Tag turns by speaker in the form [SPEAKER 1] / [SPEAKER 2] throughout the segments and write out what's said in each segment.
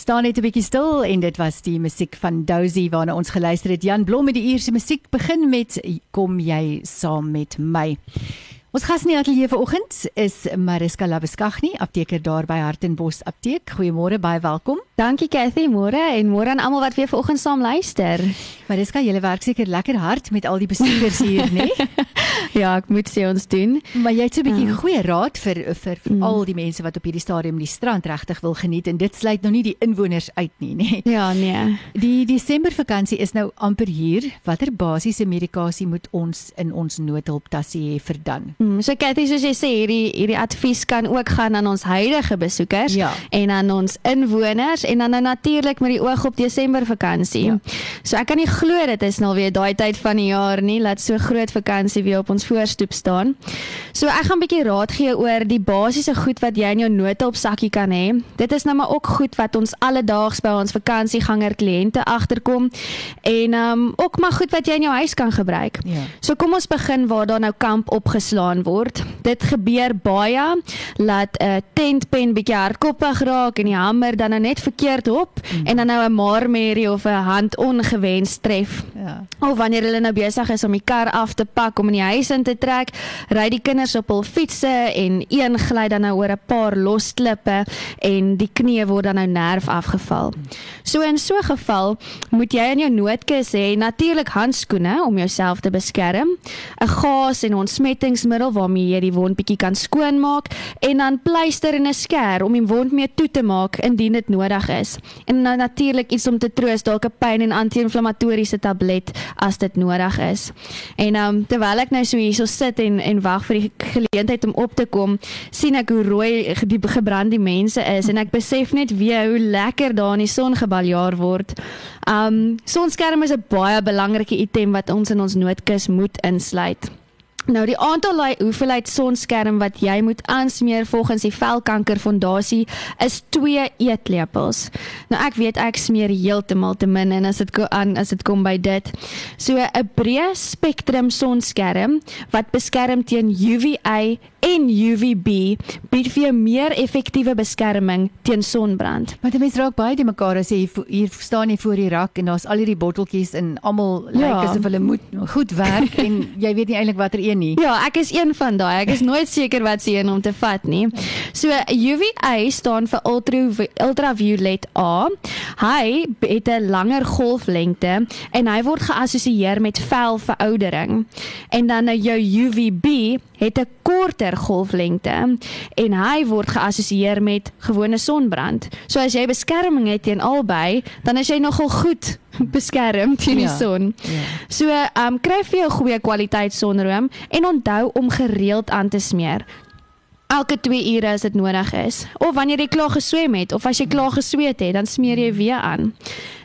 [SPEAKER 1] staan net 'n bietjie stil en dit was die musiek van Dozy waarna ons geluister het. Jan Blom met die uierse musiek begin met Kom jy saam met my. Ons gas in die ateljee vanoggend is Mariska Labeskagni, apteker daar by Hartenbos Apteek. Goeiemôre, baie welkom.
[SPEAKER 2] Dankie Cathy, môre en môre aan almal wat weer vanoggend saam luister.
[SPEAKER 1] Mariska, jy werk seker lekker hard met al die besoekers hier, né?
[SPEAKER 2] ja, ek moet sê ons doen.
[SPEAKER 1] Maar jy het so 'n bietjie ja. goeie raad vir vir, vir mm. al die mense wat op hierdie stadium die strand regtig wil geniet en dit sluit nou nie die inwoners uit nie, né?
[SPEAKER 2] Ja, nee.
[SPEAKER 1] Die Desember vakansie is nou amper hier. Watter basiese medikasie moet ons in ons noodhulptassie hê vir dan?
[SPEAKER 2] Mm, so Cathy, soos jy sê, hierdie hierdie advies kan ook gaan aan ons huidige besoekers
[SPEAKER 1] ja.
[SPEAKER 2] en aan ons inwoners en dan nou natuurlik met die oog op Desember vakansie. Ja. So ek kan nie glo dit is nou weer daai tyd van die jaar nie, laat so groot vakansie weer op ons voorstoep staan. So ek gaan 'n bietjie raad gee oor die basiese goed wat jy in jou noodhulpsakkie kan hê. Dit is nou maar ook goed wat ons alledaags by ons vakansieganger kliënte agterkom en um, ook maar goed wat jy in jou huis kan gebruik.
[SPEAKER 1] Ja.
[SPEAKER 2] So kom ons begin waar daar nou kamp opgeslaan gedaan word. Dit gebeur baie dat 'n uh, tentpen bietjie hardkoppig raak en die hamer dan nou net verkeerd hop mm. en dan nou 'n marmerie of 'n hand ongewens tref.
[SPEAKER 1] Ja.
[SPEAKER 2] Of wanneer hulle nou besig is om die kar af te pak om in die huis in te trek, ry die kinders op hul fietsse en een gly dan nou oor 'n paar los klippe en die knie word dan nou nerf afgeval. So in so 'n geval moet jy in jou noodkus hê natuurlik handskoene om jouself te beskerm, 'n gaas en ontsmettingsmiddel middel waarmee jy die wond bietjie kan skoonmaak en dan pleister en 'n skêr om die wond mee toe te maak indien dit nodig is. En dan natuurlik iets om te troos, dalk 'n pyn en anti-inflammatoriese tablet as dit nodig is. En um terwyl ek nou so hierso sit en en wag vir die geleentheid om op te kom, sien ek hoe rooi die gebrande mense is en ek besef net weer hoe lekker daar in die son gebaljaar word. Um sonskerm is 'n baie belangrike item wat ons in ons noodkus moet insluit. Nou die aantal hoeveelheid sonskerm wat jy moet aansmeer volgens die velkankerfondasie is 2 eetlepels. Nou ek weet ek smeer heeltemal te min en as dit aan as dit kom by dit. So 'n breë spektrum sonskerm wat beskerm teen UVA en UVB bied vir jou meer effektiewe beskerming teen sonbrand.
[SPEAKER 1] Maar dit raak baie die mekaar as jy hier, hier staan nie voor die rak en daar's al hierdie botteltjies en almal ja. lyk asof hulle moet goed werk en jy weet nie eintlik watter een nie.
[SPEAKER 2] Ja, ek is een van daai. Ek is nooit seker wat se een om te vat nie. So UVA staan vir ultra ultraviolet A. Hy het 'n langer golflengte en hy word geassosieer met velveroudering. En dan nou jou UVB het 'n korter golflengte en hy word geassosieer met gewone sonbrand. So as jy beskerming het teen albei, dan is jy nogal goed beskerm teen die ja, son. Ja. So, ehm um, kry vir jou goeie kwaliteit sonroom en onthou om gereeld aan te smeer elke 2 ure as dit nodig is. Of wanneer jy klaar geswem het of as jy klaar gesweet het, dan smeer jy weer aan.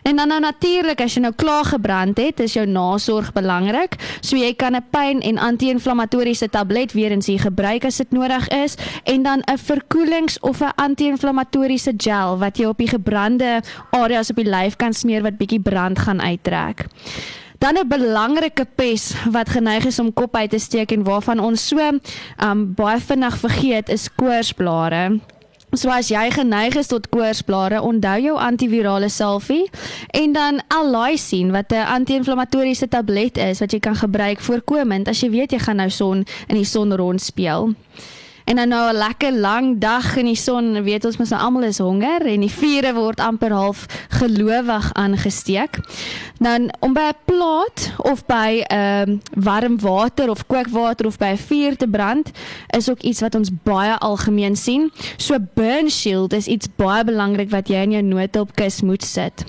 [SPEAKER 2] En dan nou natuurlik as jy nou klaar gebrand het, is jou nasorg belangrik. So jy kan 'n pyn en anti-inflammatoriese tablet weer eens hier gebruik as dit nodig is en dan 'n verkoelings of 'n anti-inflammatoriese gel wat jy op die gebrande areas op die lyf kan smeer wat bietjie brand gaan uittrek. Dan 'n belangrike pes wat geneig is om kop uit te steek en waarvan ons so um baie vinnig vergeet is koorsblare. So as jy geneig is tot koorsblare, onthou jou antivirale salvie en dan Allicin wat 'n anti-inflammatoriese tablet is wat jy kan gebruik voorkomend as jy weet jy gaan nou son in die son rond speel. En dan nou 'n lekker lang dag in die son, weet ons mos nou almal is honger en die vure word amper half gelowig aangesteek. Dan om by 'n plaat of by 'n um, ehm, warm water of kookwater of by 'n vuur te brand is ook iets wat ons baie algemeen sien. So burn shield is iets baie belangrik wat jy in jou noodhulpkis moet sit.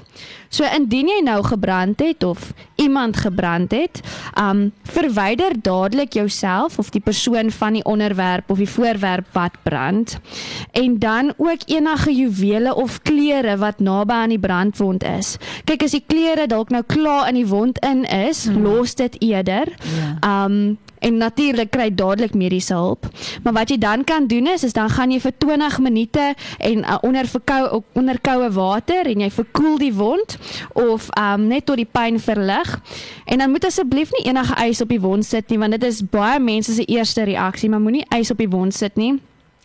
[SPEAKER 2] So indien jy nou gebrand het of iemand gebrand het, um verwyder dadelik jouself of die persoon van die onderwerp of die voorwerp wat brand. En dan ook enige juwele of klere wat naby aan die brandwond is. Kyk as die klere dalk nou klaar in die wond in is, hmm. los dit eerder. Ja. Um en natuurlik kry dadelik mediese hulp. Maar wat jy dan kan doen is is dan gaan jy vir 20 minute en uh, onder verkou onder koue water en jy verkoel die wond of um net tot die pyn verlig. En dan moet asseblief nie enige ys op die wond sit nie want dit is baie mense se eerste reaksie, maar moenie ys op die wond sit nie.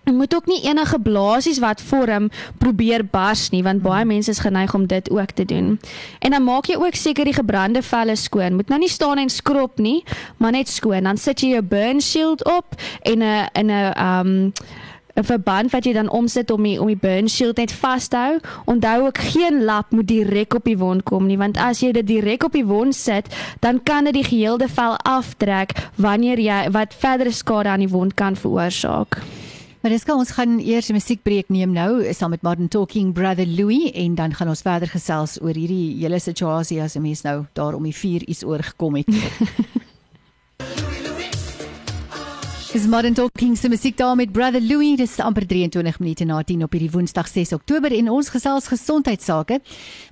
[SPEAKER 2] En moet ook nie enige blaasies wat vorm probeer bars nie want baie mense is geneig om dit ook te doen. En dan maak jy ook seker die gebrande velle skoon. Moet nou nie staan en skrob nie, maar net skoon. Dan sit jy jou burn shield op en 'n in 'n um 'n verband wat jy dan omsit om die om die burn shield net vas te hou. Onthou ook geen lap moet direk op die wond kom nie want as jy dit direk op die wond sit, dan kan dit die gehele vel aftrek wanneer jy wat verdere skade aan die wond kan veroorsaak.
[SPEAKER 1] Maar dis gaan ons gaan eers 'n musiekbreek neem nou saam met Martin Talking Brother Louis en dan gaan ons verder gesels oor hierdie hele situasie as 'n mens nou daar om die vuur iets oorgekom het. Dis Modern Talking se musiek daar met Brother Louis. Dis amper 23 minute na 10 op hierdie Woensdag 6 Oktober en ons gesels gesondheidsake.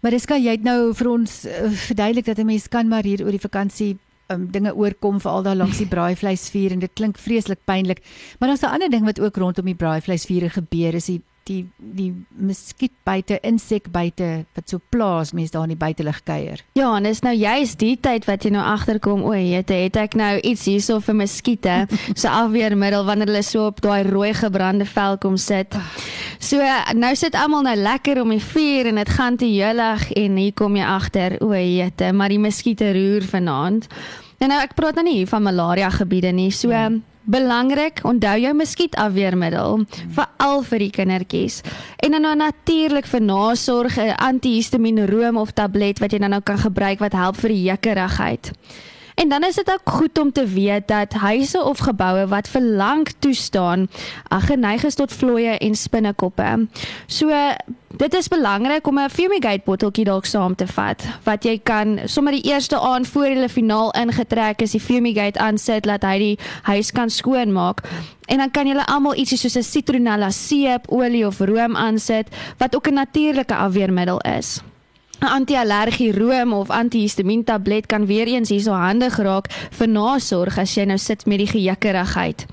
[SPEAKER 1] Maar dis kan jy nou vir ons uh, verduidelik dat 'n mens kan maar hier oor die vakansie um, dinge oorkom veral daar langs die braaivleisvuur en dit klink vreeslik pynlik. Maar daar's 'n ander ding wat ook rondom die braaivleisvuur gebeur is die die die muskietbyte, insekbyte wat so plaas mense daar in die buitelug kuier.
[SPEAKER 2] Ja, en dis nou juist die tyd wat jy nou agterkom, o, het, het ek nou iets hierso vir muskiete, so afweermiddel wanneer hulle so op daai rooi gebrande vel kom sit. So nou sit almal nou lekker om die vuur en dit gaan te julig en hier kom jy agter, o, jette, maar die muskiete roer vanaand. En nou ek praat nou nie van malaria gebiede nie. So ja. Belangrik, onthou jou muskietafweermiddel veral vir die kindertjies. En dan nou natuurlik vir nasorg 'n antihistamiene room of tablet wat jy dan nou kan gebruik wat help vir die jeukerigheid. En dan is dit ook goed om te weet dat huise of geboue wat vir lank toestaan, geneig is tot vlooie en spinnekoppe. So dit is belangrik om 'n fumigate botteltjie dalk saam te vat wat jy kan sommer die eerste aand voor hulle finaal ingetrek is die fumigate aansit dat hy die huis kan skoonmaak. En dan kan julle almal ietsie soos 'n citronella seep, olie of room aansit wat ook 'n natuurlike afweermiddel is. Anti-allergie room of antihistamiin tablet kan weer eens hierso handig raak vir nasorg as jy nou sit met die gejikkerigheid.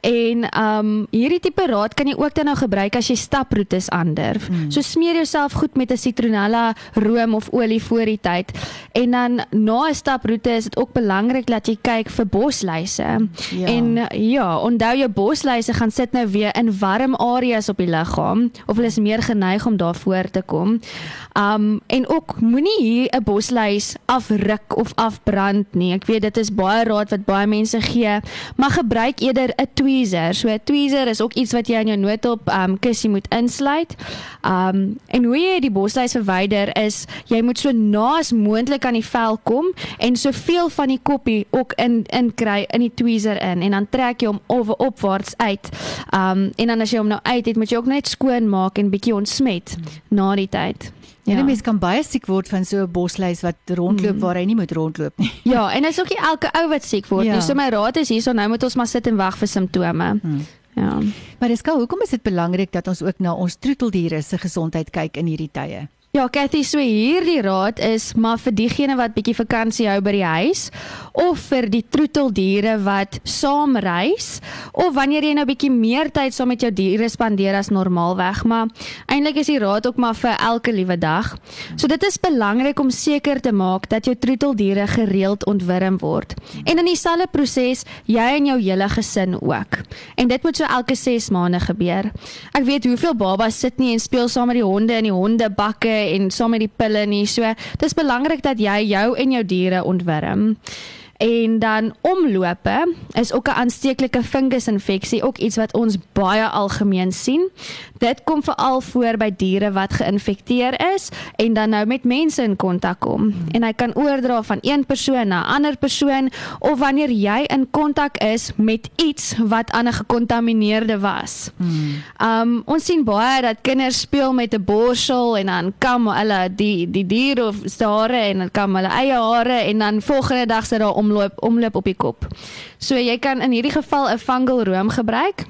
[SPEAKER 2] En um hierdie tipe raad kan jy ook dan nou gebruik as jy staproetes aandurf. Mm. So smeer jouself goed met 'n citronella room of olie voor die tyd. En dan na 'n staproete is dit ook belangrik dat jy kyk vir bosluise. Ja. En ja, onthou jou bosluise gaan sit nou weer in warm areas op die liggaam of hulle is meer geneig om daarvoor te kom. Um en ook moenie hier 'n bosluis afruk of afbrand nie. Ek weet dit is baie raad wat baie mense gee, maar gebruik eerder 'n tweezer. So 'n tweezer is ook iets wat jy aan jou noodop um kussie moet insluit. Um en hoe jy die bosluis verwyder is jy moet so naas moontlik aan die vel kom en soveel van die koppie ook in in kry in die tweezer in en dan trek jy hom oor opwaarts uit. Um en dan as jy hom nou uit het, moet jy ook net skoon maak en bietjie ontsmet na die tyd.
[SPEAKER 1] Ja, ja. mens kan baie siek word van so 'n bosluis wat rondloop mm. waar hy nie moet rondloop nie.
[SPEAKER 2] Ja, en is ook nie elke ou wat siek word ja. nie. So my raad is hierso nou moet ons maar sit en wag vir simptome. Mm. Ja.
[SPEAKER 1] Maar dis gou, hoekom is dit belangrik dat ons ook na ons troeteldiere se gesondheid kyk in hierdie tye?
[SPEAKER 2] Ja, Cathy, so hierdie raad is maar vir diegene wat bietjie vakansie hou by die huis of vir die troeteldiere wat saam reis of wanneer jy nou bietjie meer tyd saam met jou diere spandeer as normaalweg, maar eintlik is die raad ook maar vir elke liewe dag. So dit is belangrik om seker te maak dat jou troeteldiere gereeld ontwurm word. En in dieselfde proses jy en jou hele gesin ook. En dit moet so elke 6 maande gebeur. Ek weet hoeveel babas sit nie en speel saam met die honde in die hondebakke en saam met die pille nie. So dis belangrik dat jy jou en jou diere ontwurm. En dan omlope is ook 'n aansteeklike fungusinfeksie, ook iets wat ons baie algemeen sien. Dit kom veral voor by diere wat geïnfekteer is en dan nou met mense in kontak kom. En hy kan oordra van een persoon na 'n ander persoon of wanneer jy in kontak is met iets wat aan 'n gekontamineerde was. Um ons sien baie dat kinders speel met 'n borsel en dan kam hulle die die dier of stare en dan kam hulle eie hare en dan volgende dag sit daar omloop omloop op die kop. So jy kan in hierdie geval 'n fungal room gebruik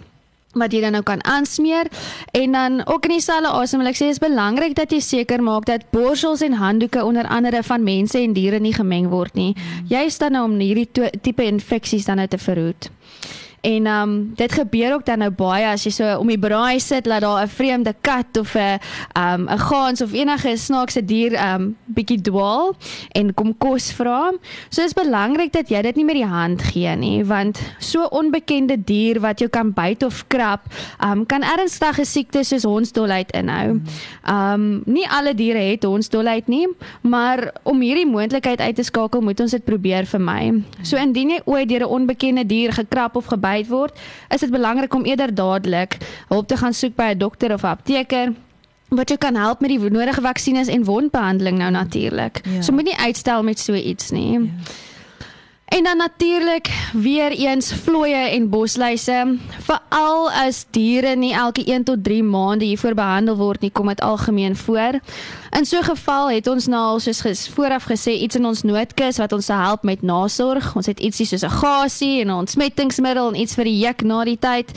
[SPEAKER 2] wat jy dan nou kan aansmeer en dan ook in dieselfde asem wil ek sê is belangrik dat jy seker maak dat borsels en handdoeke onder andere van mense en diere nie gemeng word nie. Juist dan nou om hierdie tipe infeksies dan nou te verhoed. En ehm um, dit gebeur ook dan nou baie as jy so om die braai sit dat daar 'n vreemde kat of 'n ehm um, 'n gans of enige snaakse dier ehm um, bietjie dwaal en kom kos vra. So is belangrik dat jy dit nie met die hand gee nie want so onbekende dier wat jou kan byt of krap, ehm um, kan ernstige siektes soos hondsdolheid inhou. Ehm um, nie alle diere het hondsdolheid nie, maar om hierdie moontlikheid uit te skakel, moet ons dit probeer vermy. So indien jy ooit deur 'n onbekende dier gekrap of gebyt word, is dit belangrik om eerder dadelik hulp te gaan soek by 'n dokter of 'n apteker wat jou kan help met die nodige vaksines en wondbehandeling nou natuurlik.
[SPEAKER 1] Ja.
[SPEAKER 2] So moenie uitstel met so iets nie.
[SPEAKER 1] Ja.
[SPEAKER 2] En dan natuurlik weer eens vlooie en bosluise. Veral as diere nie elke 1 tot 3 maande hiervoor behandel word nie, kom dit algemeen voor. In so 'n geval het ons nou al soos ges, vooraf gesê iets in ons noodkus wat ons sal help met nasorg. Ons het ietsie soos 'n gasie en 'n ontsmettingsmiddel en iets vir die juk na die tyd.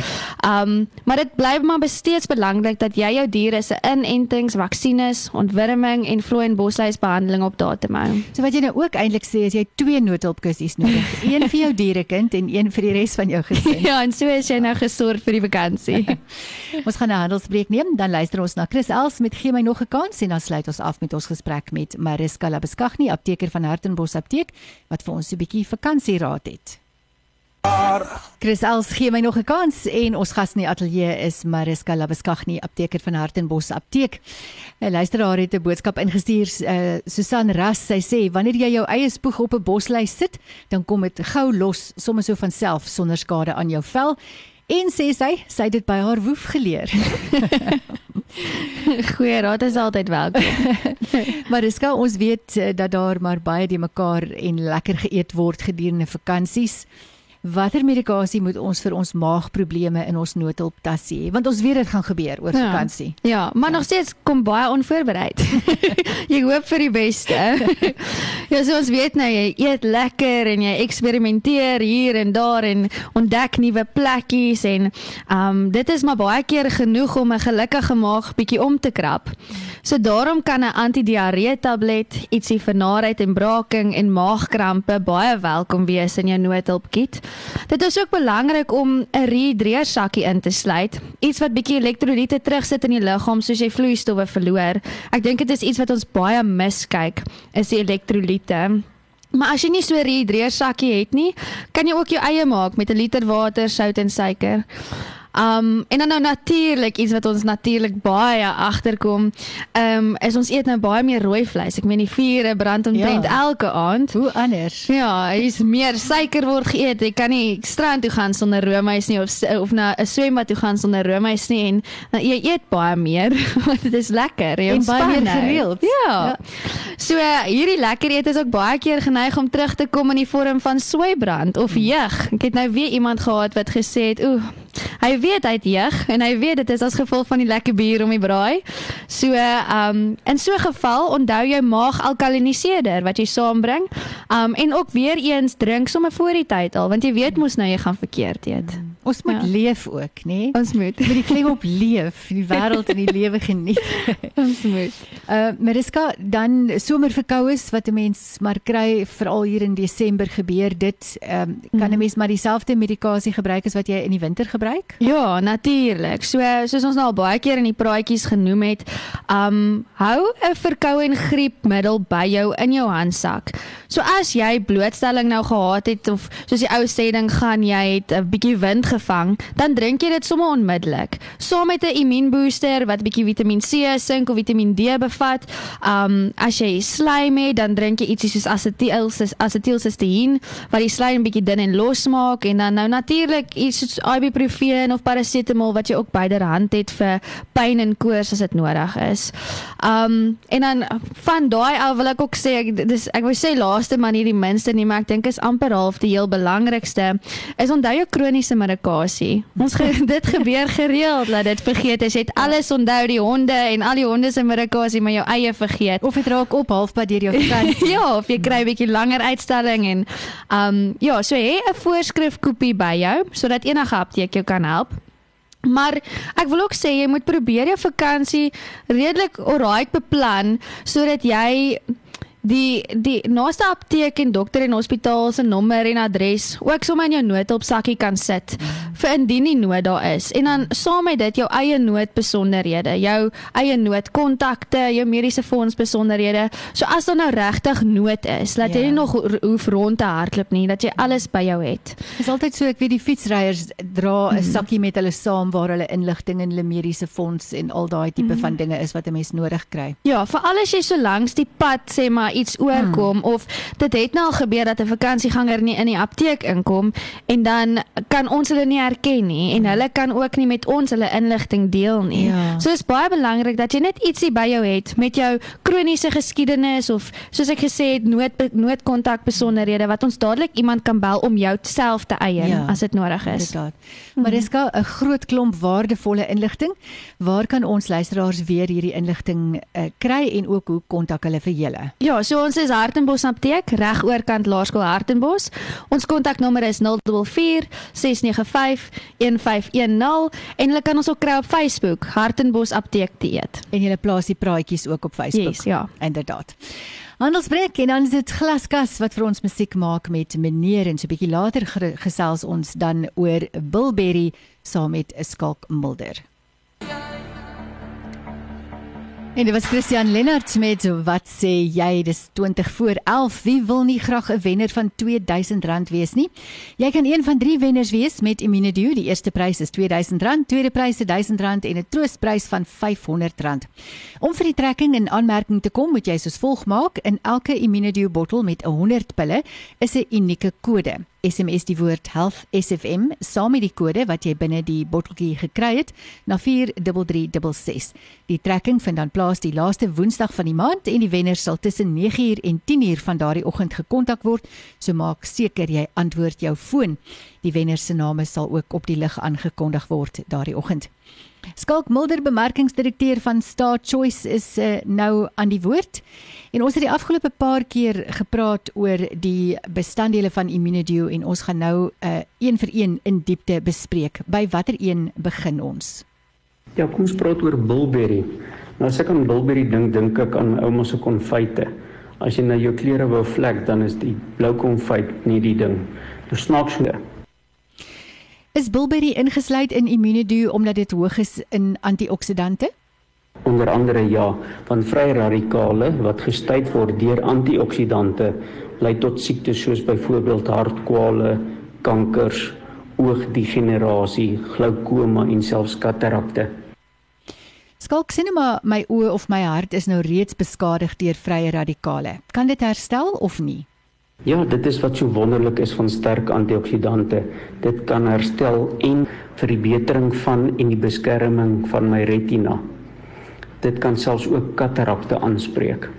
[SPEAKER 2] Um maar dit bly maar steeds belangrik dat jy jou diere se inentings, vaksines, ontwurming en vlooi en bosluisbehandeling op datum hou.
[SPEAKER 1] So wat jy nou ook eintlik sê is jy het twee noodhulpkussies nodig. een vir jou dierekind en een vir die res van jou gesin.
[SPEAKER 2] Ja, en so is jy nou gesorg vir die vakansie.
[SPEAKER 1] Ons gaan 'n handelsbreek neem, dan luister ons na Chris Els met gee my nog 'n kans en dan sluit ons af met ons gesprek met Mariska Labeskagni, apteker van Hartenbos Apteek wat vir ons 'n bietjie vakansieraad het. Chris Els gee my nog 'n kans en ons gas in die ateljee is Mariska Labeskagni, apteker van Hartenbos Apteek. 'n Luisteraar het 'n boodskap ingestuur, uh, Susan Ras, sy sê wanneer jy jou eie spoeg op 'n boslys sit, dan kom dit gou los sommer so van self sonder skade aan jou vel. En sê sy, sy het dit by haar woef geleer.
[SPEAKER 2] Goeie raad is altyd welkom.
[SPEAKER 1] Mariska, ons weet eh, dat daar maar baie die mekaar en lekker geëet word gedurende vakansies. Watter medikasie moet ons vir ons maagprobleme in ons noodhulptas hê? Want ons weet dit gaan gebeur oor
[SPEAKER 2] Ja.
[SPEAKER 1] vakansie.
[SPEAKER 2] Ja, maar nog steeds kom baie onvoorbereid. jy hoop vir die beste. ja, so ons weet nou jy eet lekker en jy eksperimenteer hier en daar en ontdek nuwe plekkies en um dit is maar baie keer genoeg om 'n gelukkige maag bietjie om te krap. So daarom kan 'n antidiarree tablet, ietsie vir naarheid en braaking en maagkrampe baie welkom wees in jou noodhulpkit. Dit is ook belangrik om 'n rehydreersakkie in te sluit, iets wat bietjie elektrolyte terugsit in die liggaam soos jy vloeistowwe verloor. Ek dink dit is iets wat ons baie miskyk, is die elektrolyte. Maar as jy nie so 'n rehydreersakkie het nie, kan jy ook jou eie maak met 'n liter water, sout en suiker. Um en dan nou natuurlik iets wat ons natuurlik baie agterkom, um is ons eet nou baie meer rooi vleis. Ek meen die vure brand omtrent
[SPEAKER 1] Ja.
[SPEAKER 2] elke aand.
[SPEAKER 1] Hoe anders?
[SPEAKER 2] Ja, is meer suiker word geëet. Jy kan nie strand toe gaan sonder roomys nie of of na 'n swembad toe gaan sonder roomys nie en dan jy eet baie meer want dit is lekker. Jy
[SPEAKER 1] En baie meer
[SPEAKER 2] nou.
[SPEAKER 1] gereeld. Ja.
[SPEAKER 2] Ja. So hierdie lekker eet is ook baie keer geneig om terug te kom in die vorm van soeibrand of jeug. Ek het nou weer iemand gehad wat gesê het, "Oeh, hy weet hy het jeug en hy weet dit is as gevolg van die lekker bier om die braai." So, ehm um, in so 'n geval onthou jou maag alkaliniseerder wat jy saambring. Um en ook weer eens drink sommer voor die tyd al want jy weet mos nou jy gaan verkeerd eet.
[SPEAKER 1] Ons moet
[SPEAKER 2] Ja.
[SPEAKER 1] leef ook, nê?
[SPEAKER 2] Ons moet.
[SPEAKER 1] Met die klem op leef, die wêreld en die lewe geniet.
[SPEAKER 2] Ons moet.
[SPEAKER 1] Uh Mariska, dan somerverkoues wat 'n mens maar kry veral hier in Desember gebeur dit, ehm um, kan 'n
[SPEAKER 2] Mhm.
[SPEAKER 1] mens maar dieselfde medikasie gebruik as wat jy in die winter gebruik?
[SPEAKER 2] Ja, natuurlik. So soos ons nou al baie keer in die praatjies genoem het, um hou 'n verkoue en griepmiddel by jou in jou handsak. So as jy blootstelling nou gehad het of soos die ou sê ding gaan jy het 'n bietjie wind gevang, dan drink jy dit sommer onmiddellik. Saam met 'n immuunbooster wat bietjie Vitamien C, sink of Vitamien D bevat. Um as jy slaim het, dan drink jy ietsie soos asetiel asetielsisteïn wat die slaim bietjie dun en los maak en dan nou natuurlik iets soos ibuprofen of parasetamol wat jy ook byderhand het vir pyn en koors as dit nodig is. Um en dan van daai af wil ek ook sê ek dis ek wou sê laaste maar nie die minste nie, maar ek dink is amper half die heel belangrikste is onthou jou kroniese medikasie. Ons ge, dit gebeur gereeld dat dit vergeet is. Jy het alles onthou die honde en al die honde se medikasie maar jou eie vergeet
[SPEAKER 1] of dit raak op halfpad deur jou vakansie.
[SPEAKER 2] ja, of jy kry 'n bietjie langer uitstelling en um ja, so hê 'n voorskrif kopie by jou sodat enige apteek jou kan help. Maar ek wil ook sê jy moet probeer jou vakansie redelik alright beplan sodat jy die die naaste apteek en dokter en hospitaal se nommer en adres ook sommer in jou note op sakkie kan sit vir indien die nood daar is en dan saam met dit jou eie noodbesonderhede jou eie noodkontakte jou mediese fonds besonderhede so as daar nou regtig nood is dat jy ja. nie nog hoef rond te hardloop nie dat jy alles by jou het
[SPEAKER 1] is altyd so ek weet die fietsryers dra 'n mm. sakkie met hulle saam waar hulle inligting en hulle mediese fonds en al daai tipe mm. van dinge is wat 'n mens nodig kry
[SPEAKER 2] ja vir alles jy so langs die pad sê maar iets oorkom hmm. of dit het nou al gebeur dat 'n vakansieganger nie in die apteek inkom en dan kan ons hulle nie herken nie en hulle kan ook nie met ons hulle inligting deel nie. Ja. So is baie belangrik dat jy net ietsie by jou het met jou kroniese geskiedenis of soos ek gesê het nood noodkontak besonderhede wat ons dadelik iemand kan bel om jou self te eien ja, as dit nodig is.
[SPEAKER 1] Inderdaad. Maar dis gou 'n groot klomp waardevolle inligting. Waar kan ons luisteraars weer hierdie inligting uh, kry en ook hoe kontak hulle vir julle?
[SPEAKER 2] Ja, so ons is Hartenbos Apteek reg oorkant Laerskool Hartenbos. Ons kontaknommer is 044 695 1510 en hulle kan ons ook kry op Facebook Hartenbos Apteek Dieet.
[SPEAKER 1] En jy plaas die praatjies ook op Facebook.
[SPEAKER 2] Yes, ja,
[SPEAKER 1] inderdaad. Handelsbreek en dan is dit glaskas wat vir ons musiek maak met meneer en so 'n bietjie later gesels ons dan oor Bilberry saam met 'n skalk Mulder. En dit was Christian Lennard met wat sê jy? Dis 20 voor 11 wie wil nie graag 'n wenner van R2000 wees nie? Jy kan een van drie wenners wees met Immunedu die eerste prys is R2000 tweede prys is R1000 en 'n troostprys van R500 om vir die trekking in aanmerking te kom moet jy soos volg maak. In elke Immunedu bottel met 100 pille is 'n unieke kode SMS die woord health SFM saam met die kode wat jy binne die botteltjie gekry het na 43366. Die trekking vind dan plaas die laaste Woensdag van die maand en die wenner sal tussen 9uur en 10uur van daardie oggend gekontak word. So maak seker jy antwoord jou foon. Die wenner se name sal ook op die lig aangekondig word daardie oggend. Skalk Mulder bemarkingsdirekteur van Star Choice is uh, nou aan die woord. En ons het die afgelope paar keer gepraat oor die bestanddele van Immunedio en ons gaan nou 'n uh, een vir een in diepte bespreek. By watter een begin ons?
[SPEAKER 3] Ja, kom ons praat oor Bilberry. Nou as ek aan Bilberry dink, dink ek aan ouma se konfyte. As jy na jou klere wou vlek, dan is die blou konfyt nie die ding. Dis snaaks.
[SPEAKER 1] Is bilberry ingesluit in Immunedu omdat dit hoog is in antioksidante?
[SPEAKER 3] Onder andere ja, want vrye radikale wat gestuit word deur antioksidante lei tot siektes soos byvoorbeeld hartkwale, kankers, oogdegenerasie, glaukoma en selfs katarakte.
[SPEAKER 1] Skalk sien maar my oë of my hart is nou reeds beskadig deur vrye radikale. Kan dit herstel of nie?
[SPEAKER 3] Ja, dit is wat so wonderlik is van sterk antioksidante. Dit kan herstel en vir die betering van en die beskerming van my retina. Dit kan selfs ook katarakte aanspreek.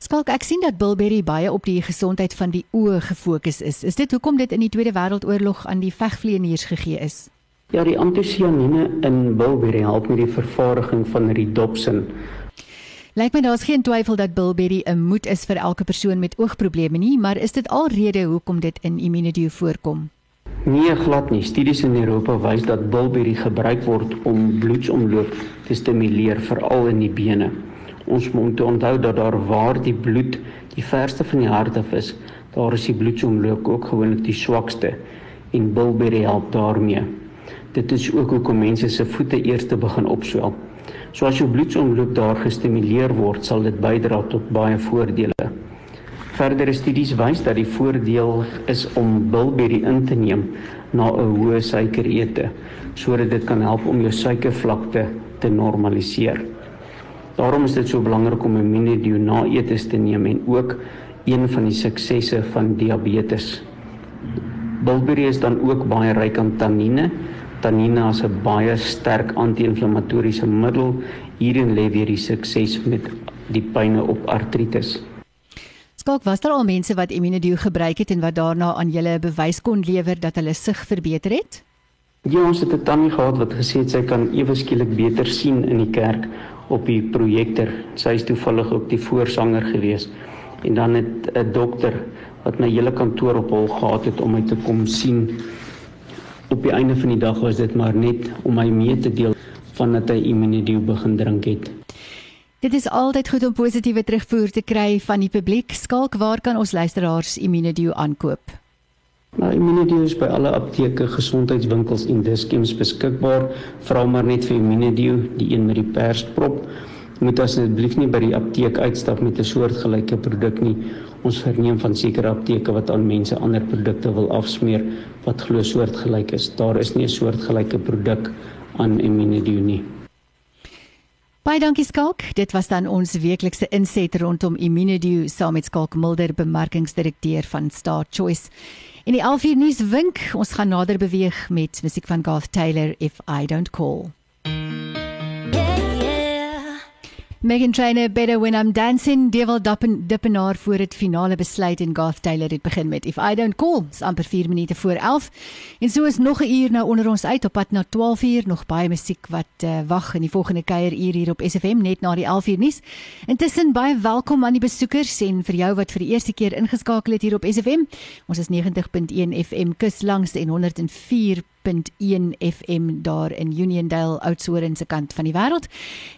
[SPEAKER 1] Skalk, ek sien dat Bilberry baie op die gesondheid van die oë gefokus is. Is dit hoekom dit in die Tweede Wêreldoorlog aan die vegvlieëniers gegee is?
[SPEAKER 3] Ja, die antosianine in Bilberry help met die vervaardiging van ridopsin
[SPEAKER 1] Lyk my daar's geen twyfel dat bilberry 'n moed is vir elke persoon met oogprobleme nie, maar is dit alrede hoekom dit in Immunedio voorkom?
[SPEAKER 3] Nee, glad nie. Studies in Europa wys dat bilberry gebruik word om bloedsomloop te stimuleer veral in die bene. Ons moet onthou dat daar waar die bloed die verste van die hart af is, daar is die bloedsomloop ook gewoonlik die swakste en bilberry help daarmee. Dit is ook hoekom mense se voete eers begin opswel. So as jou bloedsomloop daar gestimuleer word, sal dit bydra tot baie voordele. Verdere studies wys dat die voordeel is om bilberry in te neem na 'n hoë suikerete sodat dit kan help om jou suikervlakte te normaliseer. Daarom is dit so belangrik om immunedio na eetes te neem en ook een van die suksesse van diabetes. Bilberry is dan ook baie ryk aan tannine. Tannine is 'n baie sterk anti-inflammatoriese middel. Hierin lê weer die sukses met die pyne op artritis.
[SPEAKER 1] Skalk, was daar al mense wat Immunedio gebruik het en wat daarna aan julle bewys kon lewer dat hulle sig verbeter het?
[SPEAKER 3] Ja, ons het 'n tannie gehad wat gesê het sy kan ewe skielik beter sien in die kerk op die projektor. Sy is toevallig ook die voorsanger gewees. En dan het 'n dokter wat my hele kantoor op hol gehad het om my te kom sien. Op die einde van die dag was dit maar net om my mee te deel van dat hy Immunedio begin drink het.
[SPEAKER 1] Dit is altyd goed om positiewe terugvoer te kry van die publiek. Skalk, waar kan ons luisteraars Immunedio aankoop?
[SPEAKER 3] Nou Immunedio is by alle apteke, gesondheidswinkels en diskems beskikbaar. Vra maar net vir Immunedio, die een met die persprop. Moet asseblief nie by die apteek uitstap met 'n soortgelyke produk nie. Ons verneem van sekere apteke wat aan mense ander produkte wil afsmeer wat glo soortgelyk is. Daar is nie 'n soortgelyke produk aan Immunedio nie.
[SPEAKER 1] Baie dankie Skalk. Dit was dan ons weeklikse inset rondom Immunedio saam met Skalk Mulder, bemarkingsdirekteur van Star Choice. In die 11 uur nuus wink, ons gaan nader beweeg met musiek van Garth Taylor If I Don't Call. Megan Trainor Better When I'm Dancing Devil Dippen Dippenaar voor dit finale besluit en Garth Taylor het begin met If I Don't Call is amper 4 minute voor 11 en so is nog 'n uur nou onder ons uit op pad na 12 uur nog baie musiek wat uh, wag in die volgende kuier uur hier op SFM net na die 11 uur nuus. Intussen baie welkom aan die besoekers en vir jou wat vir die eerste keer ingeskakel het hier op SFM. Ons is 90.1 FM kus langs en 104 101 FM daar in Uniondale Oudtshoorn se kant van die wêreld.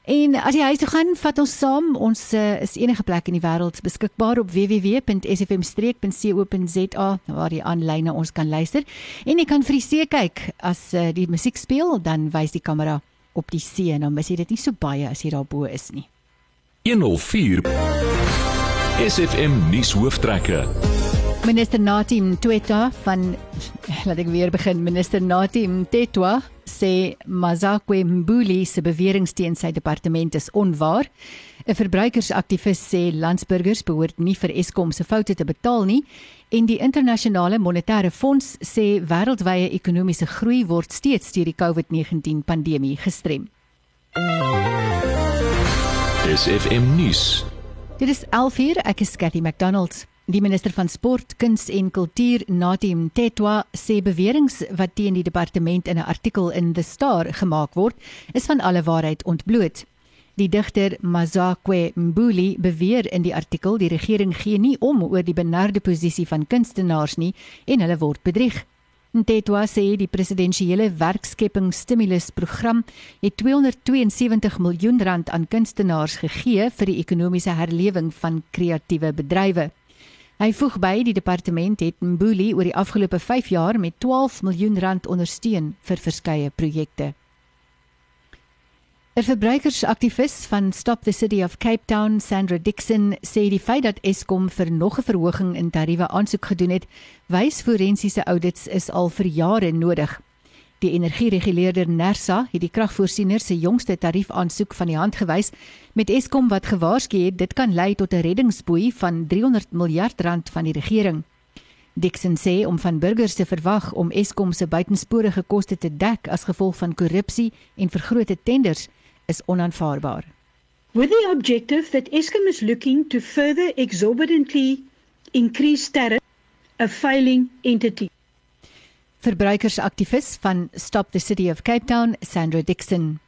[SPEAKER 1] En as jy huis toe gaan, vat ons saam. Ons uh, is enige plek in die wêreld beskikbaar op www.sfm-streek.co.za waar jy aanlyn na ons kan luister. En jy kan vir die see kyk as uh, die musiek speel, dan wys die kamera op die see en dan mis jy dit nie so baie as jy daar bo is nie.
[SPEAKER 4] 104 SFM nuus hooftrekke.
[SPEAKER 1] Minister Natim Tweta van laat ek weer begin. Minister Natim Tetwa sê Mazakwe Mbuli se beweringe teen sy departement is onwaar. 'n Verbruikersaktivis sê landsburgers behoort nie vir Eskom se foute te betaal nie en die internasionale monetêre fonds sê wêreldwye ekonomiese groei word steeds deur die COVID-19 pandemie gestrem.
[SPEAKER 4] SFM nuus.
[SPEAKER 1] Dit is 11:00 ek is Cathy McDonald. Die minister van Sport, Kuns en Kultuur, Natim Tetwa, sê beweringe wat teen die departement in 'n artikel in The Star gemaak word, is van alle waarheid ontbloot. Die digter Mazakwe Mbuli beweer in die artikel die regering gee nie om oor die benarde posisie van kunstenaars nie en hulle word bedrieg. Tetwa sê die presidensiële werkskepingsstimulusprogram het 272 miljoen rand aan kunstenaars gegee vir die ekonomiese herlewing van kreatiewe bedrywe. Hy voeg by die departement het Mbuli oor die afgelope 5 jaar met 12 miljoen rand ondersteun vir verskeie projekte. 'n Verbruikersaktivis van Stop the City of Cape Town, Sandra Dixon, sê die feit dat Eskom vir nog 'n verhoging in tariewe aansoek gedoen het, wys forensiese audits is al vir jare nodig. Die energiereguleerder Nersa het die kragvoorsieners se jongste tariefaansoek van die hand gewys met Eskom wat gewaarsku het dit kan lei tot 'n reddingsboei van 300 miljard rand van die regering. Dixon sê om van burgers te verwag om Eskom se buitensporige koste te dek as gevolg van korrupsie en vergrote tenders is onaanvaarbaar.
[SPEAKER 5] With the objective that Eskom is looking to further exorbitantly increase tariff a failing entity
[SPEAKER 1] verbruikersaktivis van Stop the City of Cape Town, Sandra Dixon.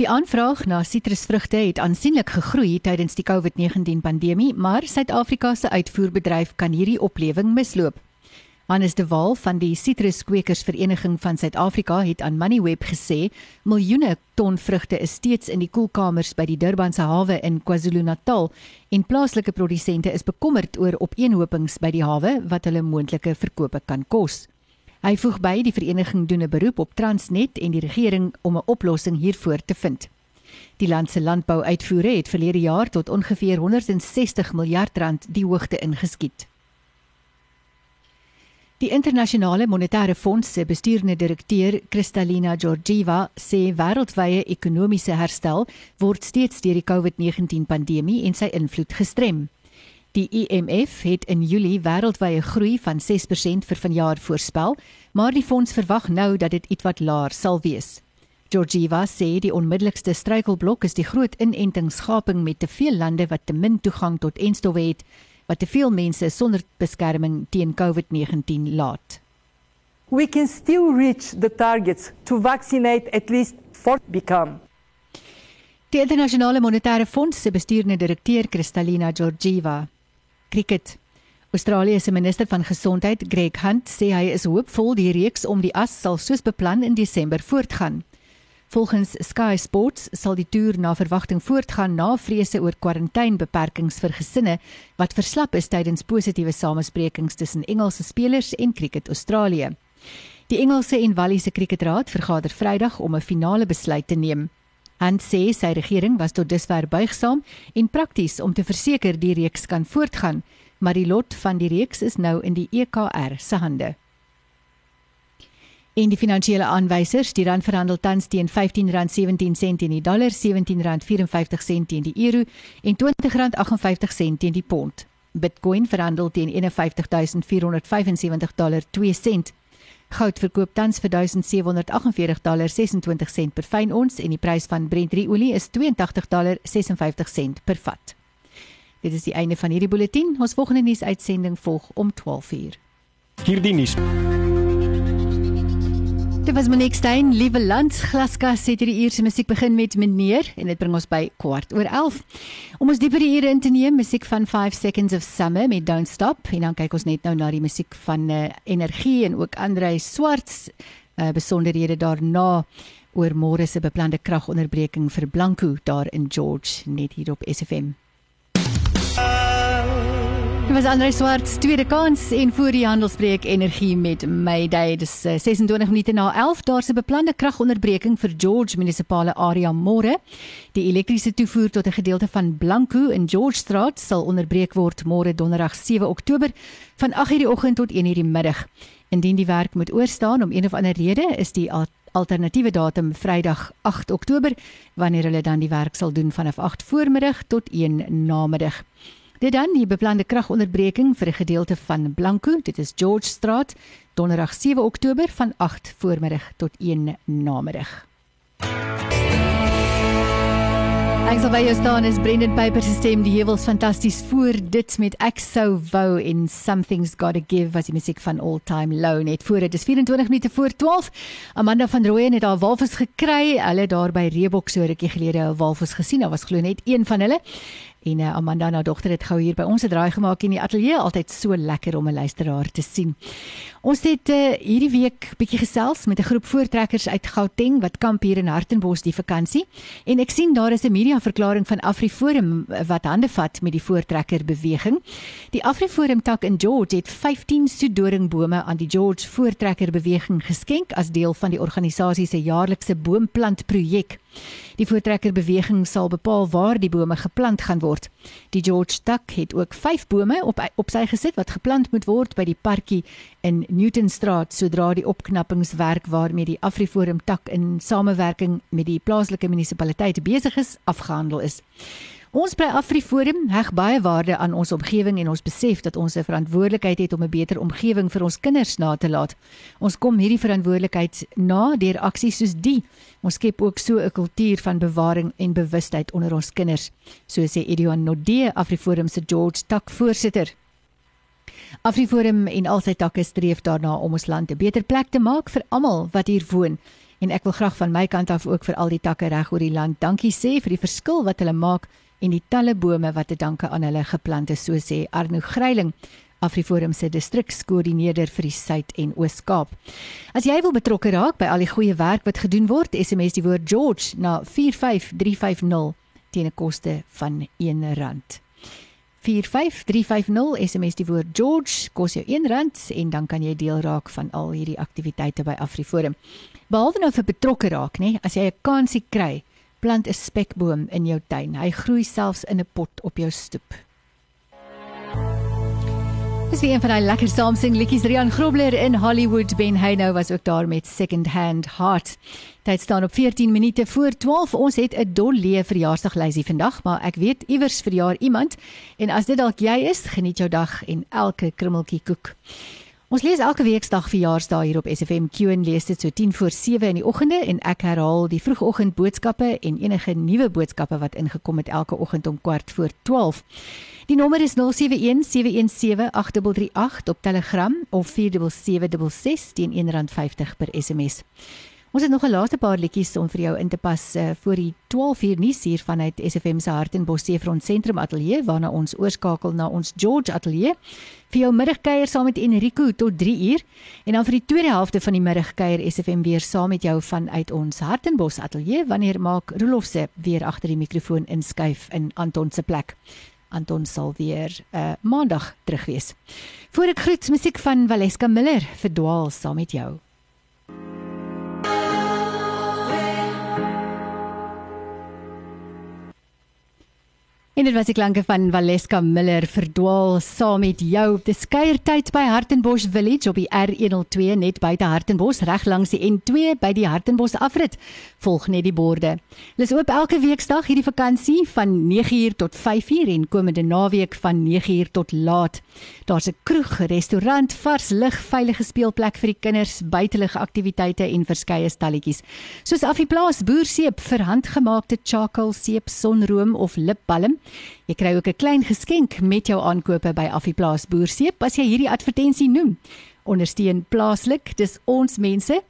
[SPEAKER 1] Die aanvraag na sitrusvrugte het aansienlik gegroei tydens die COVID-19 pandemie, maar Suid-Afrika se uitvoerbedryf kan hierdie oplewing misloop. Hannes de Waal van die Sitruskwekersvereniging van Suid-Afrika het aan Moneyweb gesê miljoene ton vrugte is steeds in die koelkamers by die Durbanse hawe in KwaZulu-Natal en plaaslike produsente is bekommerd oor opeenhopings by die hawe wat hulle moontlike verkope kan kos. Hy voeg by die vereniging doen 'n beroep op Transnet en die regering om 'n oplossing hiervoor te vind. Die land se landbouuitvoere het verlede jaar tot ongeveer 160 miljard rand die hoogte ingeskiet. Die internasionale monetêre fonds se bestuurende direkteur, Kristalina Georgieva, sê wêreldwye ekonomiese herstel word steeds deur die COVID-19 pandemie en sy invloed gestrem. Die IMF het in Julie wêreldwye groei van 6% vir vanjaar voorspel, maar die fonds verwag nou dat dit ietwat laer sal wees. Georgieva sê die onmiddellikste struikelblok is die groot inentingsgaping met te veel lande wat te min toegang tot enstowwe het wat te veel mense sonder beskerming teen COVID-19 laat.
[SPEAKER 6] We can still reach the targets to vaccinate at least 4 become.
[SPEAKER 1] Die internasionale monetêre fonds se bestuurende direkteur Kristalina Georgieva. Cricket. Australië se minister van gesondheid, Greg Hunt, sê hy is hoopvol die reeks om die as sal soos beplan in Desember voortgaan. Volgens Sky Sports sal die toer na verwagting voortgaan na vrese oor kwarantainebeperkings vir gesinne wat verslap is tydens positiewe samesprekings tussen Engelse spelers en Cricket Australië. Die Engelse en Walliese Cricketraad vergader Vrydag om 'n finale besluit te neem. Hunt sê sy regering was tot dusver buigsaam en prakties om te verseker die reeks kan voortgaan, maar die lot van die reeks is nou in die EKR se hande. En die finansiële aanwysers, die rand verhandel tans teen R15.17 teen die dollar, R17.54 teen die euro en R20.58 teen die pond. Bitcoin verhandel teen 51475 dollar 2 sent. Goud verkoop tans vir 1748 dollar 26 sent per fyn ons en die prys van Brent olie is 82 dollar 56 sent per vat. Dit is die einde van hierdie bulletin. Ons volgende nuusuitsending volg om 12:00.
[SPEAKER 7] Hierdie nuus
[SPEAKER 1] Dit was Monique Stein, liewe land glaskas het hierdie uur se musiek begin met meneer en dit bring ons by kwart oor 11. Om ons dieper hier in te neem, musiek van 5 Seconds of Summer met Don't Stop en dan kyk ons net nou na die musiek van uh, Energie en ook Andre Swarts uh, besonderhede daarna oor môre se beplande kragonderbreking vir Blanco daar in George net hier op SFM. Dit was Andre Swart tweede kans en voor die handelsbreek energie met Mayday dis 26 eh, minute na 11 daar's 'n beplande kragonderbreking vir George munisipale area môre. Die elektriese toevoer tot 'n gedeelte van Blanco in George Straat sal onderbreek word môre donderdag 7 Oktober van 8:00 die oggend tot 1:00 die middag. Indien die werk moet oorstaan om een of ander rede is die alternatiewe datum Vrydag 8 Oktober wanneer hulle dan die werk sal doen vanaf 8 voormiddag tot 1 namiddag. Dit dan die beplande kragonderbreking vir 'n gedeelte van Blanco, dit is George Straat, Donderdag 7 Oktober van 8 voormiddag tot 1 namiddag. Ek sal jou staan is Brendan Piper se stem. Die hewels fantasties voor dit met ek sou wou in something's got to give was die musiek van all time low net voor. Dit is 24 minute voor 12 Amanda van Rooyen het haar walvis gekry. Hulle daar by Reebok so rukkie gelede 'n walvis gesien. Daar was glo net een van hulle En uh, Amanda nou dogter het gou hier by ons 'n draai gemaak in die ateljee, altyd so lekker om 'n luisteraar te sien. Ons het uh, hierdie week bietjie gesels met 'n groep voortrekkers uit Gauteng wat kamp hier in Hartenbos die vakansie. En ek sien daar is 'n media verklaring van AfriForum wat hande vat met die voortrekker beweging. Die AfriForum tak in George het 15 soedoringbome aan die George voortrekker beweging geskenk as deel van die organisasie se jaarlikse boomplantprojek. Die voortrekker beweging sal bepaal waar die bome geplant gaan word. Die George Tuck het ook 5 bome op op sy gesit wat geplant moet word by die parkie in Newtonstraat sodra die opknappingswerk waarmee die Afriforum Tuck in samewerking met die plaaslike munisipaliteit besig is afgehandel is. Ons by Afriforum heg baie waarde aan ons omgewing en ons besef dat ons 'n verantwoordelikheid het om 'n beter omgewing vir ons kinders na te laat. Ons kom hierdie verantwoordelikheid na deur aksies soos die. Ons skep ook so 'n kultuur van bewaring en bewustheid onder ons kinders, so sê Edion Nodee, Afriforum se George Tak voorsitter. Afriforum en al sy takke streef daarna om ons land 'n beter plek te maak vir almal wat hier woon. En ek wil graag van my kant af ook vir al die takke reg oor die land dankie sê vir die verskil wat hulle maak en die talle bome wat te danke aan hulle geplant is, so sê Arno Gryiling. Afriforum se distrikskoördineerder vir die Suid en Oos-Kaap. As jy wil betrokke raak by al die goeie werk wat gedoen word, SMS die woord George na 45350 teen 'n koste van R1. 45350 SMS die woord George kos jou R1 en dan kan jy deel raak van al hierdie aktiwiteite by Afriforum. Behalwe nou vir betrokke raak, nê, as jy 'n kansie kry plant 'n spekboom in jou tuin. Hy groei selfs in 'n pot op jou stoep. Dis weer een van daai lekker saamsing liedjies Rian Grobler in Hollywood Ben Hayno was ook daar met Second Hand Heart. Tyd staan op 14 minute voor 12. Ons het 'n dolle verjaarsdaglysie vandag, maar ek weet iewers verjaar iemand en as dit dalk jy is, geniet jou dag en elke krummeltjie koek. Ons lees elke weeksdag verjaarsdae hier op SFM Q en lees dit so 10 voor 7 in die oggende en ek herhaal die vroegoggend boodskappe en enige nuwe boodskappe wat ingekom het elke oggend om kwart voor 12. Die nommer is 0717178338 op Telegram of 47766 teen R1.50 per SMS. Ons het nog 'n laaste paar liedjies om vir jou in te pas uh, voor die 12uur nuus hier vanuit SFM se Hartenbos Seefront Sentrum Ateljee waarna ons oorskakel na ons George Ateljee vir jou middagkuier saam met Enrico tot 3uur en dan vir die tweede helfte van die middagkuier SFM weer saam met jou vanuit ons Hartenbos Ateljee wanneer maak Rolof se weer agter die mikrofoon inskuif in Anton se plek. Anton sal weer uh, maandag terug wees. Voor ek groet musiek van Valeska Miller verdwaal saam met jou. En dit was die klanke van Valeska Miller verdwaal saam met jou. Dis kuiertyd by Hartenbos Village op die R102 net buite Hartenbos reg langs die N2 by die Hartenbos afrit. Volg net die borde. Hulle is oop elke weeksdag hierdie vakansie van 9uur tot 5uur en komende naweek van 9uur tot laat. Daar's 'n kroeg, restaurant, vars lig, veilige speelplek vir die kinders, buitelug aktiwiteite en verskeie stalletjies. Soos Affieplaas boerseep vir handgemaakte charcoal seep, sonroom of lipbalm. Jy kry ook 'n klein geskenk met jou aankope by Affieplaas boerseep as jy hierdie advertensie noem. Ondersteun plaaslik, dis ons mense.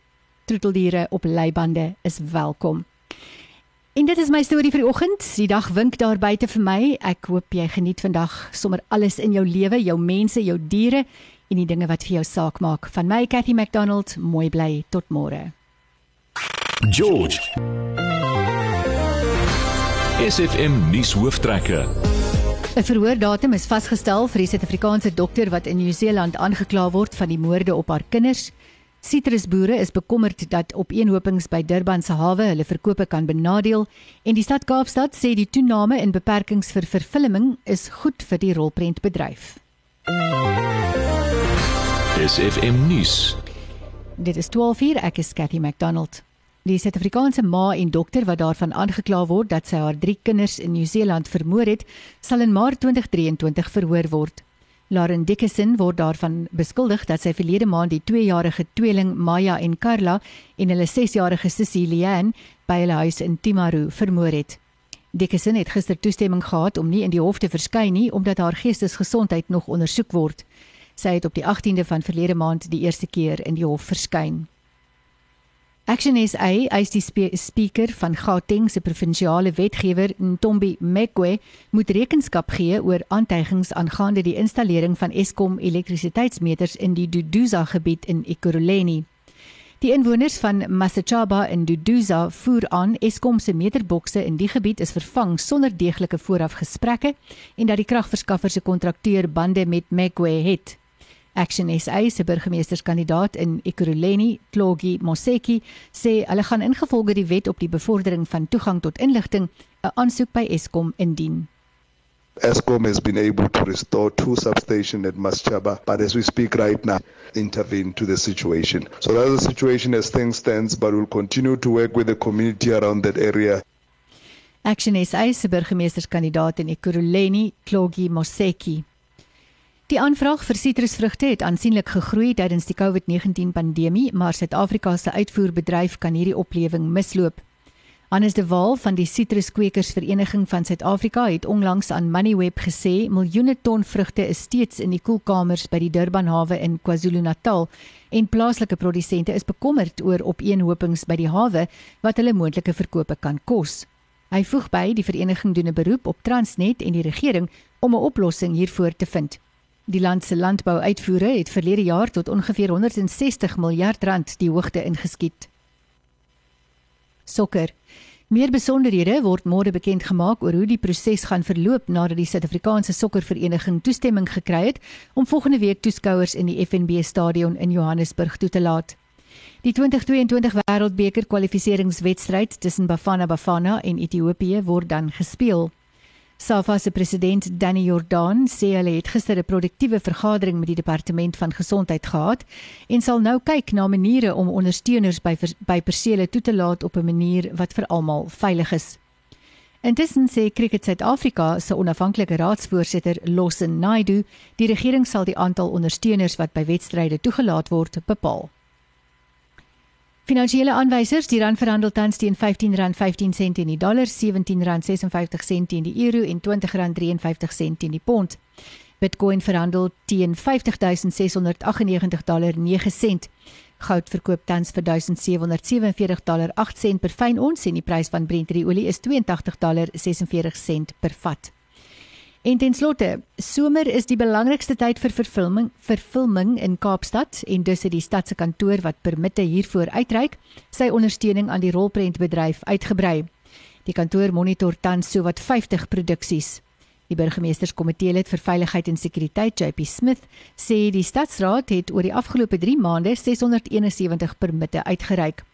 [SPEAKER 1] Troeteldiere op leibande is welkom. En dit is my storie vir die oggend. Die dag wink daar buite vir my. Ek hoop jy geniet vandag sommer alles in jou lewe, jou mense, jou diere en die dinge wat vir jou saak maak. Van my Cathy McDonald, mooi bly tot môre.
[SPEAKER 4] George. SFM nuus hooftrekke.
[SPEAKER 1] 'n Verhoordatum is vasgestel vir die Suid-Afrikaanse dokter wat in Nieu-Seeland aangekla word van die moorde op haar kinders. Sitrusboere is bekommerd dat opeenhopings by Durban se hawe hulle verkope kan benadeel en die stad Kaapstad sê die toename in beperkings vir vervulling is goed vir die rolprentbedryf.
[SPEAKER 4] SFM nuus.
[SPEAKER 1] Dit is 12:00 ek is Cathy McDonald. Die Suid-Afrikaanse ma en dokter wat daarvan aangekla word dat sy haar drie kinders in Nieu-Seeland vermoor het, sal in Maart 2023 verhoor word. Lauren Dickinson word daarvan beskuldig dat sy verlede maand die 2-jarige tweeling Maya en Carla en hulle 6-jarige sussie Leanne by hulle huis in Timaru vermoor het. Dickinson het gister toestemming gehad om nie in die hof te verskyn nie omdat haar geestesgesondheid nog ondersoek word. Sy het op die 18de van verlede maand die eerste keer in die hof verskyn. Action SA eis die spe speaker van Gauteng se provinsiale wetgewer Ntombi Mekwe moet rekenskap gee oor aantuigings aangaande die installering van Eskom elektrisiteitsmeters in die Duduza gebied in Ekurhuleni. Die inwoners van Masachaba in Duduza voer aan Eskom se meterbokse in die gebied is vervang sonder deeglike voorafgesprekke en dat die kragverskaffer se kontrakteur bande met Mekwe het. Action SA se burgemeesterskandidaat in Ekurhuleni, Tlogi Moseki, sê hulle gaan ingevolge die wet op die bevordering van toegang tot inligting 'n aansoek by Eskom indien.
[SPEAKER 7] ESCOM has been able to restore two substations at Maschaba, but as we speak right now, intervene to the situation. So that's the situation as things stands, but we'll continue to work with the community around that area.
[SPEAKER 1] Action SA se burgemeesterskandidaat in Ekurhuleni, Tlogi Moseki. Die aanvraag vir sitrusvrugte het aansienlik gegroei tydens die COVID-19 pandemie, maar Suid-Afrika se uitvoerbedryf kan hierdie oplewing misloop. Hannes de Waal van die Sitruskwekersvereniging van Suid-Afrika het onlangs aan Moneyweb gesê miljoene ton vrugte is steeds in die koelkamers by die Durban hawe in KwaZulu-Natal en plaaslike produsente is bekommerd oor opeenhopings by die hawe wat hulle moontlike verkope kan kos. Hy voeg by die vereniging doen 'n beroep op Transnet en die regering om 'n oplossing hiervoor te vind. Die land se landbouuitvoere het verlede jaar tot ongeveer 160 miljard rand die hoogte ingeskiet. Sokker. Meer besonderhede word môre bekend gemaak oor hoe die proses gaan verloop nadat die Suid-Afrikaanse Sokkervereniging toestemming gekry het om volgende week toeskouers in die FNB stadion in Johannesburg toe te laat. Die 2022 Wêreldbeker kwalifikasiewedstryd tussen Bafana Bafana en Ethiopië word dan gespeel. SAFA se president Danny Jordan sê hulle het gister 'n produktiewe vergadering met die departement van gesondheid gehad en sal nou kyk na maniere om ondersteuners by by persele toe te laat op 'n manier wat vir almal veilig is. Intussen sê Cricket Suid-Afrika se onafhanklike raadsvoorsitter Lawson Naidu, die regering sal die aantal ondersteuners wat by wedstryde toegelaat word bepaal. Finansiële aanwysers, die rand verhandel tans teen R15.15 teen die dollar, R17.56 teen die euro en R20.53 teen die pond. Bitcoin verhandel teen $50698.9 Goud verkoop tans vir $1747.8 per fyn ons en die prys van Brent olie is $82.46 per vat. En ten slotte, somer is die belangrikste tyd vir vervulling vir filming in Kaapstad en dus het die stad se kantoor wat permitte hiervoor uitreik, sy ondersteuning aan die rolprentbedryf uitgebrei. Die kantoor monitor tans sowat 50 produksies. Die burgemeesterskomitee lid vir veiligheid en sekuriteit, JP Smith, sê die stadsraad het oor die afgelope 3 maande 671 permitte uitgereik.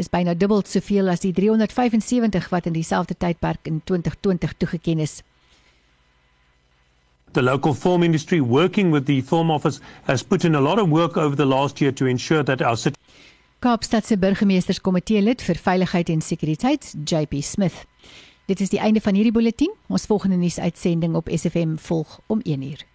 [SPEAKER 1] Dis byna dubbel soveel as die 375 wat in dieselfde tydperk in 2020 toegeken is.
[SPEAKER 8] The local film industry working with the film office has put in a lot of work over the last year to ensure that our city
[SPEAKER 1] Kaapstad se burgemeesterskomitee lid vir veiligheid en sekuriteit, JP Smith. Dit is die einde van hierdie bulletin. Ons volgende nuusuitsending op SFM volg om 1uur.